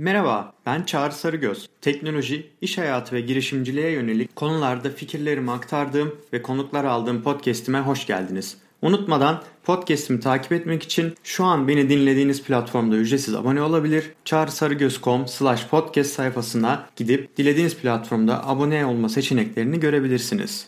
Merhaba, ben Çağrı Sarıgöz. Teknoloji, iş hayatı ve girişimciliğe yönelik konularda fikirlerimi aktardığım ve konuklar aldığım podcast'ime hoş geldiniz. Unutmadan podcast'imi takip etmek için şu an beni dinlediğiniz platformda ücretsiz abone olabilir. çağrısarıgöz.com slash podcast sayfasına gidip dilediğiniz platformda abone olma seçeneklerini görebilirsiniz.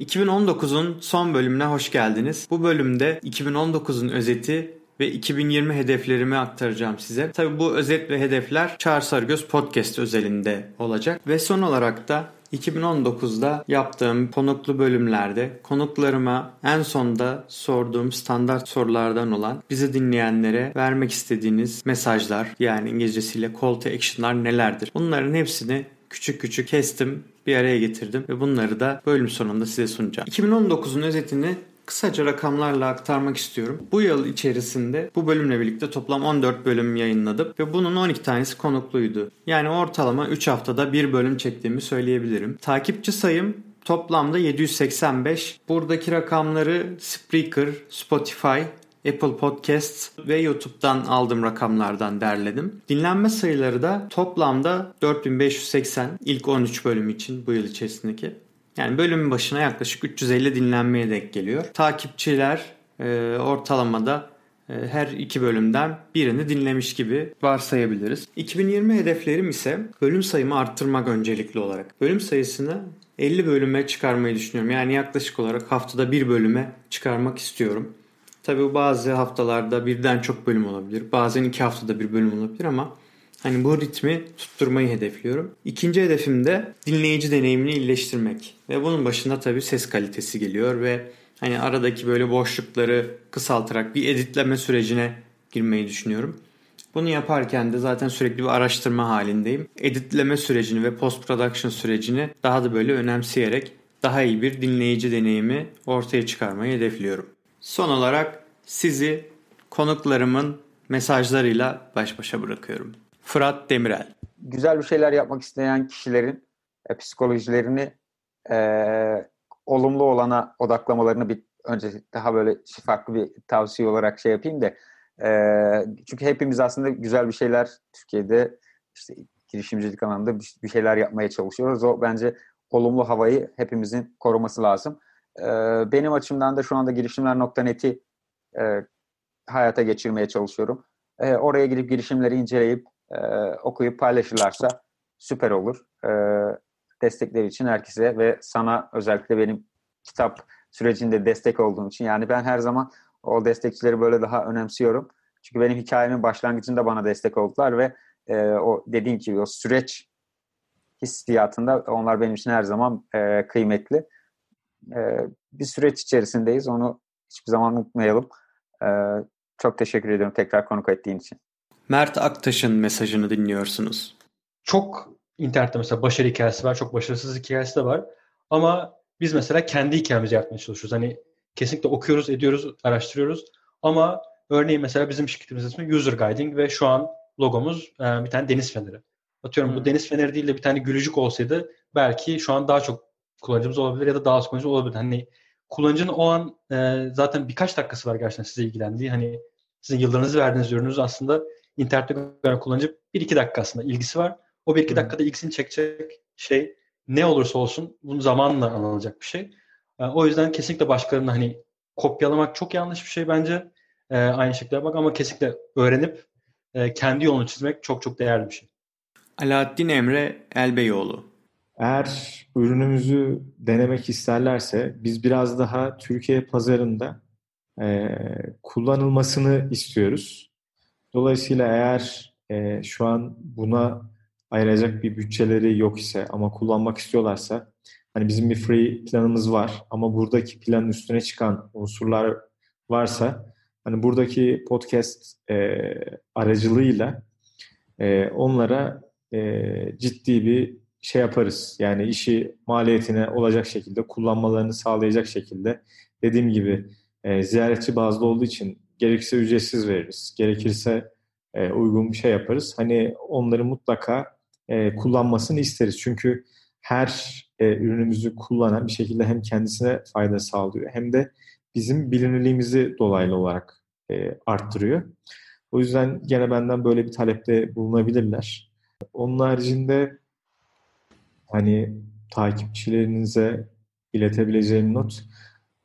2019'un son bölümüne hoş geldiniz. Bu bölümde 2019'un özeti ve 2020 hedeflerimi aktaracağım size. Tabi bu özet ve hedefler Çağrı Sarıgöz Podcast özelinde olacak. Ve son olarak da 2019'da yaptığım konuklu bölümlerde konuklarıma en sonda sorduğum standart sorulardan olan bizi dinleyenlere vermek istediğiniz mesajlar yani İngilizcesiyle call to action'lar nelerdir? Bunların hepsini küçük küçük kestim bir araya getirdim ve bunları da bölüm sonunda size sunacağım. 2019'un özetini kısaca rakamlarla aktarmak istiyorum. Bu yıl içerisinde bu bölümle birlikte toplam 14 bölüm yayınladım ve bunun 12 tanesi konukluydu. Yani ortalama 3 haftada bir bölüm çektiğimi söyleyebilirim. Takipçi sayım toplamda 785. Buradaki rakamları Spreaker, Spotify, Apple Podcasts ve YouTube'dan aldığım rakamlardan derledim. Dinlenme sayıları da toplamda 4580 ilk 13 bölüm için bu yıl içerisindeki. Yani bölümün başına yaklaşık 350 dinlenmeye denk geliyor. Takipçiler e, ortalamada e, her iki bölümden birini dinlemiş gibi varsayabiliriz. 2020 hedeflerim ise bölüm sayımı arttırmak öncelikli olarak. Bölüm sayısını 50 bölüme çıkarmayı düşünüyorum. Yani yaklaşık olarak haftada bir bölüme çıkarmak istiyorum. Tabii bazı haftalarda birden çok bölüm olabilir. Bazen iki haftada bir bölüm olabilir ama Hani bu ritmi tutturmayı hedefliyorum. İkinci hedefim de dinleyici deneyimini iyileştirmek. Ve bunun başında tabii ses kalitesi geliyor ve hani aradaki böyle boşlukları kısaltarak bir editleme sürecine girmeyi düşünüyorum. Bunu yaparken de zaten sürekli bir araştırma halindeyim. Editleme sürecini ve post production sürecini daha da böyle önemseyerek daha iyi bir dinleyici deneyimi ortaya çıkarmayı hedefliyorum. Son olarak sizi konuklarımın mesajlarıyla baş başa bırakıyorum. Fırat Demirel. Güzel bir şeyler yapmak isteyen kişilerin e, psikolojilerini e, olumlu olana odaklamalarını bir önce daha böyle farklı bir tavsiye olarak şey yapayım da e, çünkü hepimiz aslında güzel bir şeyler Türkiye'de işte girişimcilik alanında bir, bir şeyler yapmaya çalışıyoruz. O bence olumlu havayı hepimizin koruması lazım. E, benim açımdan da şu anda girişimler.net'i e, hayata geçirmeye çalışıyorum. E, oraya gidip girişimleri inceleyip e, okuyup paylaşırlarsa süper olur. E, destekleri için herkese ve sana özellikle benim kitap sürecinde destek olduğun için. Yani ben her zaman o destekçileri böyle daha önemsiyorum. Çünkü benim hikayemin başlangıcında bana destek oldular ve e, o dediğim gibi o süreç hissiyatında onlar benim için her zaman e, kıymetli. E, bir süreç içerisindeyiz. Onu hiçbir zaman unutmayalım. E, çok teşekkür ediyorum tekrar konuk ettiğin için. Mert Aktaş'ın mesajını dinliyorsunuz. Çok internette mesela başarı hikayesi var, çok başarısız hikayesi de var. Ama biz mesela kendi hikayemizi yapmaya çalışıyoruz. Hani kesinlikle okuyoruz, ediyoruz, araştırıyoruz. Ama örneğin mesela bizim şirketimizin ismi User Guiding ve şu an logomuz e, bir tane deniz feneri. Atıyorum hmm. bu deniz feneri değil de bir tane gülücük olsaydı belki şu an daha çok kullanıcımız olabilir ya da daha az kullanıcı olabilir. Hani kullanıcının o an e, zaten birkaç dakikası var gerçekten size ilgilendiği. Hani sizin yıllarınızı verdiğiniz ürününüz aslında internette gören kullanıcı 1-2 dakika aslında ilgisi var. O 1-2 dakikada ilgisini çekecek şey ne olursa olsun bunun zamanla alınacak bir şey. E, o yüzden kesinlikle başkalarını hani kopyalamak çok yanlış bir şey bence. E, aynı şekilde yapmak ama kesinlikle öğrenip e, kendi yolunu çizmek çok çok değerli bir şey. Alaaddin Emre Elbeyoğlu. Eğer ürünümüzü denemek isterlerse biz biraz daha Türkiye pazarında e, kullanılmasını istiyoruz. Dolayısıyla eğer e, şu an buna ayıracak bir bütçeleri yok ise ama kullanmak istiyorlarsa hani bizim bir free planımız var ama buradaki planın üstüne çıkan unsurlar varsa hani buradaki podcast e, aracılığıyla e, onlara e, ciddi bir şey yaparız. Yani işi maliyetine olacak şekilde kullanmalarını sağlayacak şekilde dediğim gibi e, ziyaretçi bazlı olduğu için gerekirse ücretsiz veririz. Gerekirse e, uygun bir şey yaparız. Hani onları mutlaka e, kullanmasını isteriz. Çünkü her e, ürünümüzü kullanan bir şekilde hem kendisine fayda sağlıyor hem de bizim bilinirliğimizi dolaylı olarak e, arttırıyor. O yüzden gene benden böyle bir talepte bulunabilirler. Onun haricinde hani takipçilerinize iletebileceğim not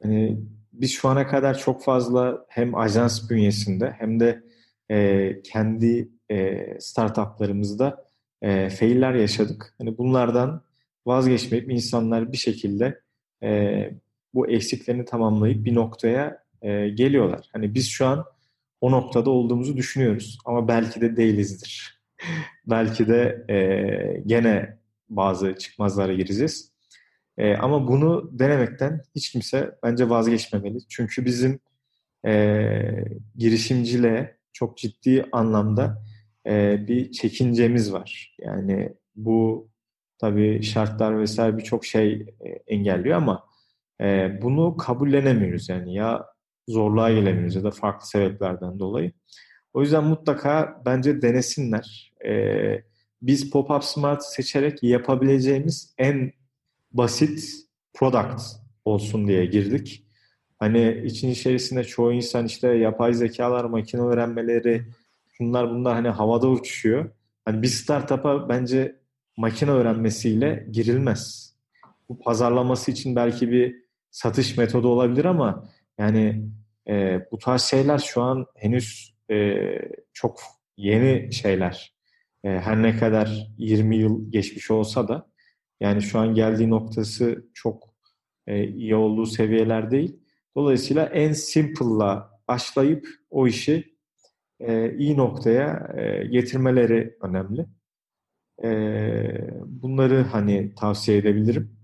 hani biz şu ana kadar çok fazla hem ajans bünyesinde hem de e, kendi e, startuplarımızda e, failler yaşadık. Hani bunlardan vazgeçmeyip insanlar bir şekilde e, bu eksiklerini tamamlayıp bir noktaya e, geliyorlar. Hani biz şu an o noktada olduğumuzu düşünüyoruz ama belki de değilizdir. belki de e, gene bazı çıkmazlara gireceğiz. E, ama bunu denemekten hiç kimse bence vazgeçmemeli. Çünkü bizim e, girişimciliğe çok ciddi anlamda e, bir çekincemiz var. Yani bu tabii şartlar vesaire birçok şey e, engelliyor ama e, bunu kabullenemiyoruz. Yani ya zorluğa gelemiyoruz ya da farklı sebeplerden dolayı. O yüzden mutlaka bence denesinler. E, biz Pop-Up Smart seçerek yapabileceğimiz en basit product olsun diye girdik. Hani için içerisinde çoğu insan işte yapay zekalar, makine öğrenmeleri, bunlar bunlar hani havada uçuşuyor. Hani bir startup'a bence makine öğrenmesiyle girilmez. Bu pazarlaması için belki bir satış metodu olabilir ama yani e, bu tarz şeyler şu an henüz e, çok yeni şeyler. E, her ne kadar 20 yıl geçmiş olsa da yani şu an geldiği noktası çok e, iyi olduğu seviyeler değil. Dolayısıyla en simple'la başlayıp o işi e, iyi noktaya e, getirmeleri önemli. E, bunları hani tavsiye edebilirim.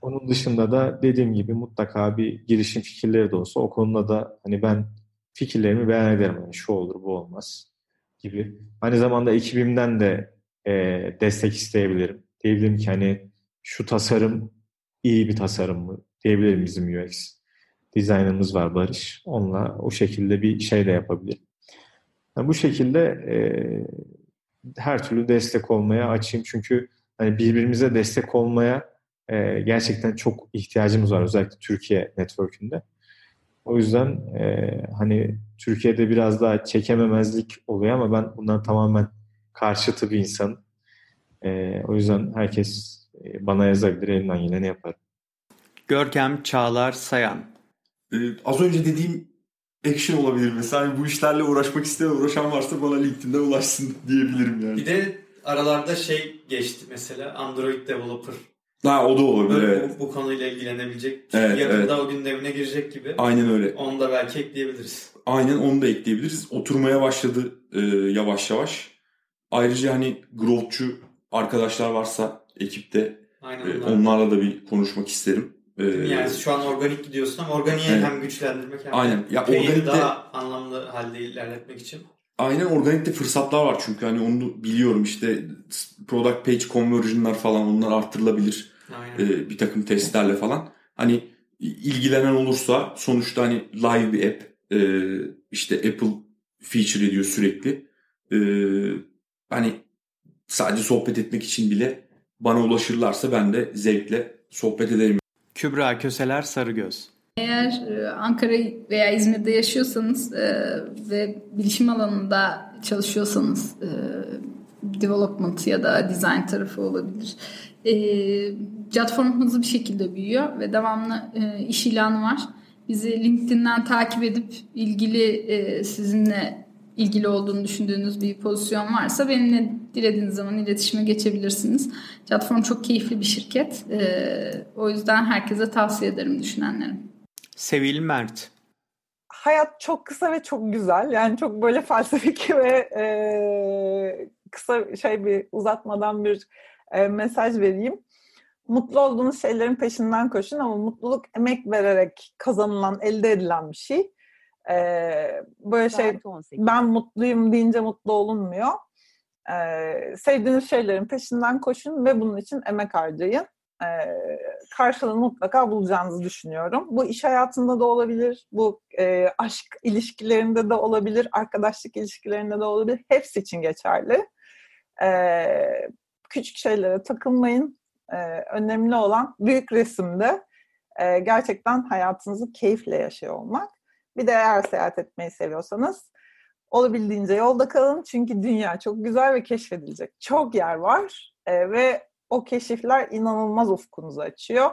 Onun dışında da dediğim gibi mutlaka bir girişim fikirleri de olsa o konuda da hani ben fikirlerimi beyan ederim. Yani şu olur bu olmaz gibi. Aynı zamanda ekibimden de e, destek isteyebilirim. Diyebilirim ki hani şu tasarım iyi bir tasarım mı? Diyebilirim bizim UX dizaynımız var Barış. Onunla o şekilde bir şey de yapabilirim. Yani bu şekilde e, her türlü destek olmaya açayım. Çünkü hani birbirimize destek olmaya e, gerçekten çok ihtiyacımız var. Özellikle Türkiye network'ünde. O yüzden e, hani Türkiye'de biraz daha çekememezlik oluyor ama ben bundan tamamen karşıtı bir insanım. E, o yüzden herkes e, bana yazabilir, elinden geleni yaparım. Görkem Çağlar Sayan. Ee, az önce dediğim action olabilir mesela. Yani bu işlerle uğraşmak isteyen, uğraşan varsa bana LinkedIn'de ulaşsın diyebilirim yani. Bir de aralarda şey geçti mesela Android Developer. Ha o da olabilir Böyle evet. bu, bu konuyla ilgilenebilecek. Evet, Yakında o gündemine girecek gibi. Aynen öyle. Onu da belki ekleyebiliriz. Aynen onu da ekleyebiliriz. Oturmaya başladı e, yavaş yavaş. Ayrıca hani growthçu arkadaşlar varsa ekipte Aynen e, onlar. onlarla da bir konuşmak isterim. E, Yani şu an organik gidiyorsun ama organiği Evet. hem güçlendirmek hem Aynen. Ya organikte- daha anlamlı halde ilerletmek için. Aynen organikte fırsatlar var çünkü hani onu biliyorum işte product page conversion'lar falan onlar arttırılabilir. Aynen. e, bir takım testlerle falan. Hani ilgilenen olursa sonuçta hani live bir app e, işte Apple feature ediyor sürekli. E, hani sadece sohbet etmek için bile bana ulaşırlarsa ben de zevkle sohbet ederim. Kübra Köseler Sarıgöz. Eğer e, Ankara veya İzmir'de yaşıyorsanız e, ve bilişim alanında çalışıyorsanız e, development ya da design tarafı olabilir. E, platform hızlı bir şekilde büyüyor ve devamlı e, iş ilanı var. Bizi LinkedIn'den takip edip ilgili e, sizinle ilgili olduğunu düşündüğünüz bir pozisyon varsa benimle dilediğiniz zaman iletişime geçebilirsiniz. Platform çok keyifli bir şirket. E, o yüzden herkese tavsiye ederim düşünenlerin. Sevil Mert. hayat çok kısa ve çok güzel. Yani çok böyle felsefik ve e, kısa şey bir uzatmadan bir e, mesaj vereyim. Mutlu olduğunuz şeylerin peşinden koşun ama mutluluk emek vererek kazanılan, elde edilen bir şey. E, böyle şey ben mutluyum deyince mutlu olunmuyor. E, sevdiğiniz şeylerin peşinden koşun ve bunun için emek harcayın. E, karşılığını mutlaka bulacağınızı düşünüyorum. Bu iş hayatında da olabilir, bu e, aşk ilişkilerinde de olabilir, arkadaşlık ilişkilerinde de olabilir. Hepsi için geçerli. E, küçük şeylere takılmayın. E, önemli olan büyük resimde e, gerçekten hayatınızı keyifle yaşıyor olmak. Bir de eğer seyahat etmeyi seviyorsanız Olabildiğince yolda kalın çünkü dünya çok güzel ve keşfedilecek çok yer var e, ve o keşifler inanılmaz ufkunuzu açıyor.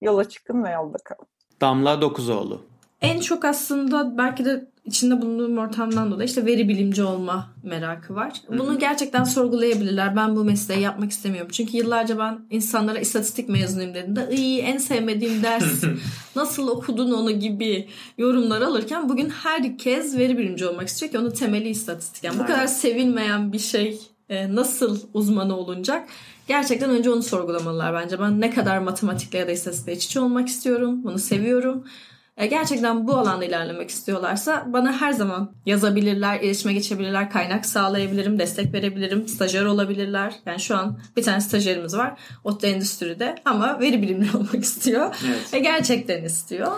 Yola çıkın ve yolda kalın. Damla Dokuzoğlu. En çok aslında belki de içinde bulunduğum ortamdan dolayı işte veri bilimci olma merakı var. Bunu gerçekten sorgulayabilirler. Ben bu mesleği yapmak istemiyorum. Çünkü yıllarca ben insanlara istatistik mezunuyum dediğimde iyi en sevmediğim ders nasıl okudun onu gibi yorumlar alırken bugün herkes veri bilimci olmak istiyor ki onun temeli istatistik. Yani bu kadar sevilmeyen bir şey e, nasıl uzmanı olunacak? Gerçekten önce onu sorgulamalılar bence. Ben ne kadar matematikle ya da istatistikle iç içe olmak istiyorum. Bunu seviyorum. E, gerçekten bu alanda ilerlemek istiyorlarsa bana her zaman yazabilirler, iletişime geçebilirler, kaynak sağlayabilirim, destek verebilirim, stajyer olabilirler. Yani şu an bir tane stajyerimiz var ODTÜ Endüstri'de ama veri bilimli olmak istiyor. Evet. Ve gerçekten istiyor.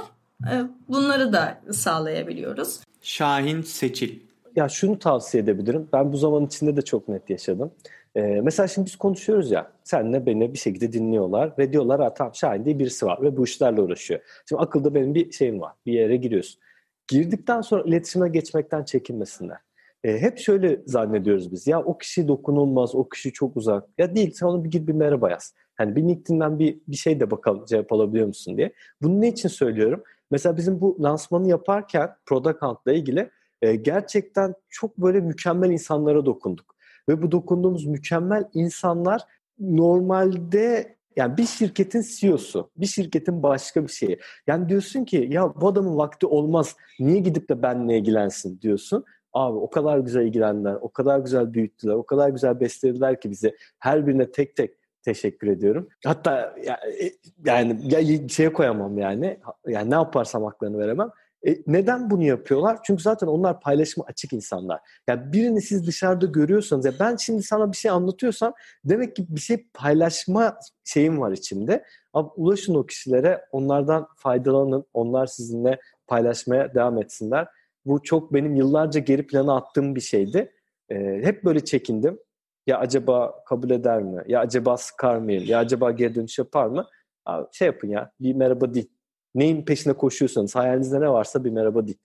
E, bunları da sağlayabiliyoruz. Şahin Seçil. Ya şunu tavsiye edebilirim. Ben bu zaman içinde de çok net yaşadım. Ee, mesela şimdi biz konuşuyoruz ya. Senle beni bir şekilde dinliyorlar ve diyorlar ha tamam Şahin diye birisi var ve bu işlerle uğraşıyor. Şimdi akılda benim bir şeyim var. Bir yere giriyorsun. Girdikten sonra iletişime geçmekten çekinmesinler. Ee, hep şöyle zannediyoruz biz. Ya o kişi dokunulmaz, o kişi çok uzak. Ya değil sen ona bir gir bir merhaba yaz. Hani bir LinkedIn'den bir, bir şey de bakalım cevap alabiliyor musun diye. Bunu ne için söylüyorum? Mesela bizim bu lansmanı yaparken Product Hunt'la ilgili e, gerçekten çok böyle mükemmel insanlara dokunduk. Ve bu dokunduğumuz mükemmel insanlar normalde yani bir şirketin CEO'su, bir şirketin başka bir şeyi. Yani diyorsun ki ya bu adamın vakti olmaz. Niye gidip de benle ilgilensin diyorsun. Abi o kadar güzel ilgilendiler, o kadar güzel büyüttüler, o kadar güzel beslediler ki bizi. Her birine tek tek teşekkür ediyorum. Hatta yani, yani ya şeye koyamam yani. Yani ne yaparsam haklarını veremem. E, neden bunu yapıyorlar? Çünkü zaten onlar paylaşıma açık insanlar. Yani birini siz dışarıda görüyorsanız, ya ben şimdi sana bir şey anlatıyorsam demek ki bir şey paylaşma şeyim var içimde. Abi ulaşın o kişilere, onlardan faydalanın, onlar sizinle paylaşmaya devam etsinler. Bu çok benim yıllarca geri plana attığım bir şeydi. E, hep böyle çekindim. Ya acaba kabul eder mi? Ya acaba sıkar mıyım? Ya acaba geri dönüş yapar mı? Abi şey yapın ya, bir merhaba değil neyin peşine koşuyorsanız, hayalinizde ne varsa bir merhaba deyin.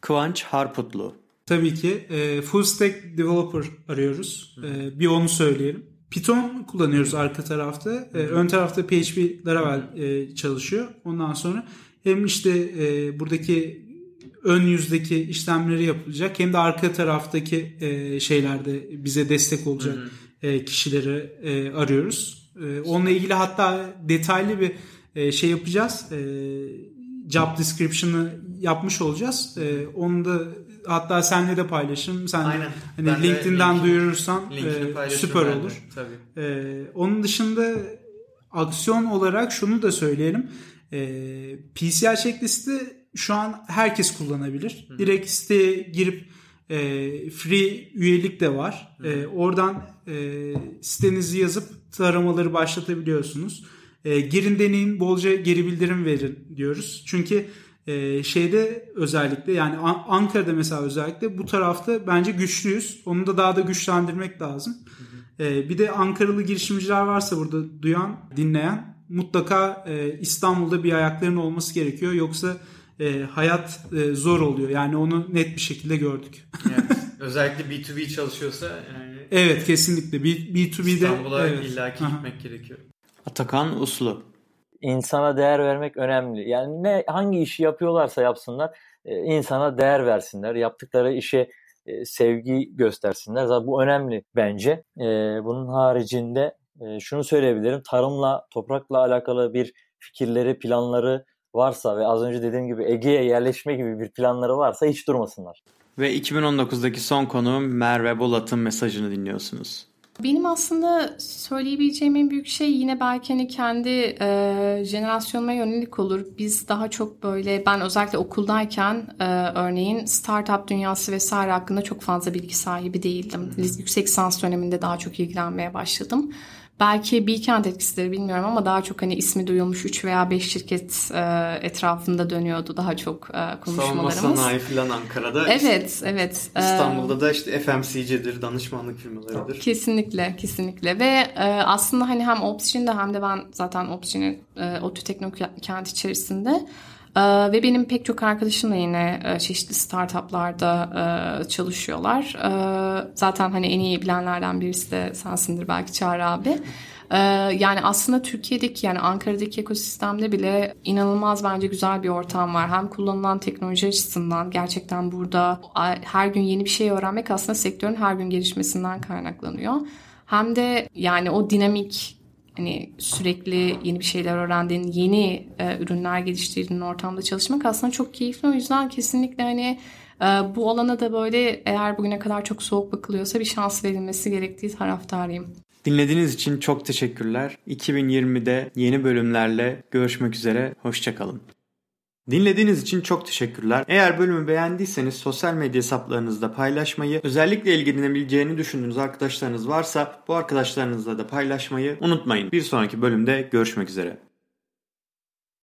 Kıvanç Harputlu. Tabii ki. E, full stack developer arıyoruz. E, bir onu söyleyelim. Python kullanıyoruz arka tarafta. E, ön tarafta PHP Laravel e, çalışıyor. Ondan sonra hem işte e, buradaki ön yüzdeki işlemleri yapılacak hem de arka taraftaki e, şeylerde bize destek olacak e, kişileri e, arıyoruz. E, onunla ilgili hatta detaylı bir e, şey yapacağız. E, job description'ı yapmış olacağız. E, onu da hatta senle de paylaşım. Sen Aynen. hani Ben de LinkedIn'den linkini- duyurursan linkini e, süper de. olur. Tabii. E, onun dışında aksiyon olarak şunu da söyleyelim. E, PCI checklisti şu an herkes kullanabilir. Direkt siteye girip e, free üyelik de var. E, oradan e, sitenizi yazıp taramaları başlatabiliyorsunuz. E, girin deneyin bolca geri bildirim verin diyoruz. Çünkü e, şeyde özellikle yani An- Ankara'da mesela özellikle bu tarafta bence güçlüyüz. Onu da daha da güçlendirmek lazım. E, bir de Ankaralı girişimciler varsa burada duyan, dinleyen mutlaka e, İstanbul'da bir ayaklarının olması gerekiyor. Yoksa e, hayat e, zor oluyor. Yani onu net bir şekilde gördük. Evet. Özellikle B2B çalışıyorsa yani evet kesinlikle. B, B2B'de İstanbul'a evet. illaki Aha. gitmek gerekiyor. Atakan Uslu. insana değer vermek önemli. Yani ne hangi işi yapıyorlarsa yapsınlar e, insana değer versinler. Yaptıkları işe e, sevgi göstersinler. Zaten bu önemli bence. E, bunun haricinde şunu söyleyebilirim. Tarımla, toprakla alakalı bir fikirleri, planları varsa ve az önce dediğim gibi Ege'ye yerleşme gibi bir planları varsa hiç durmasınlar. Ve 2019'daki son konuğum Merve Bolat'ın mesajını dinliyorsunuz. Benim aslında söyleyebileceğim en büyük şey yine belki hani kendi e, jenerasyonuma yönelik olur. Biz daha çok böyle ben özellikle okuldayken e, örneğin startup dünyası vesaire hakkında çok fazla bilgi sahibi değildim. Yüksek lisans döneminde daha çok ilgilenmeye başladım. Belki Bilkent etkisidir bilmiyorum ama daha çok hani ismi duyulmuş 3 veya 5 şirket e, etrafında dönüyordu daha çok e, Savunma konuşmalarımız. sanayi falan Ankara'da. Evet, evet. E, İstanbul'da da işte FMCG'dir, danışmanlık firmalarıdır. Kesinlikle, kesinlikle ve e, aslında hani hem Opsgen'de hem de ben zaten Opsgen'in e, ODTÜ Teknokent içerisinde ve benim pek çok arkadaşım da yine e, çeşitli startuplarda e, çalışıyorlar. Ee, zaten hani en iyi bilenlerden birisi de sensindir belki Çağrı abi. Ee, yani aslında Türkiye'deki yani Ankara'daki ekosistemde bile inanılmaz bence güzel bir ortam var. Hem kullanılan teknoloji açısından gerçekten burada her gün yeni bir şey öğrenmek aslında sektörün her gün gelişmesinden kaynaklanıyor. Hem de yani o dinamik hani sürekli yeni bir şeyler öğrendiğin, yeni e, ürünler geliştirdiğin ortamda çalışmak aslında çok keyifli. O yüzden kesinlikle hani e, bu alana da böyle eğer bugüne kadar çok soğuk bakılıyorsa bir şans verilmesi gerektiği taraftarıyım. Dinlediğiniz için çok teşekkürler. 2020'de yeni bölümlerle görüşmek üzere. Hoşçakalın. Dinlediğiniz için çok teşekkürler. Eğer bölümü beğendiyseniz sosyal medya hesaplarınızda paylaşmayı, özellikle ilgilenebileceğini düşündüğünüz arkadaşlarınız varsa bu arkadaşlarınızla da paylaşmayı unutmayın. Bir sonraki bölümde görüşmek üzere.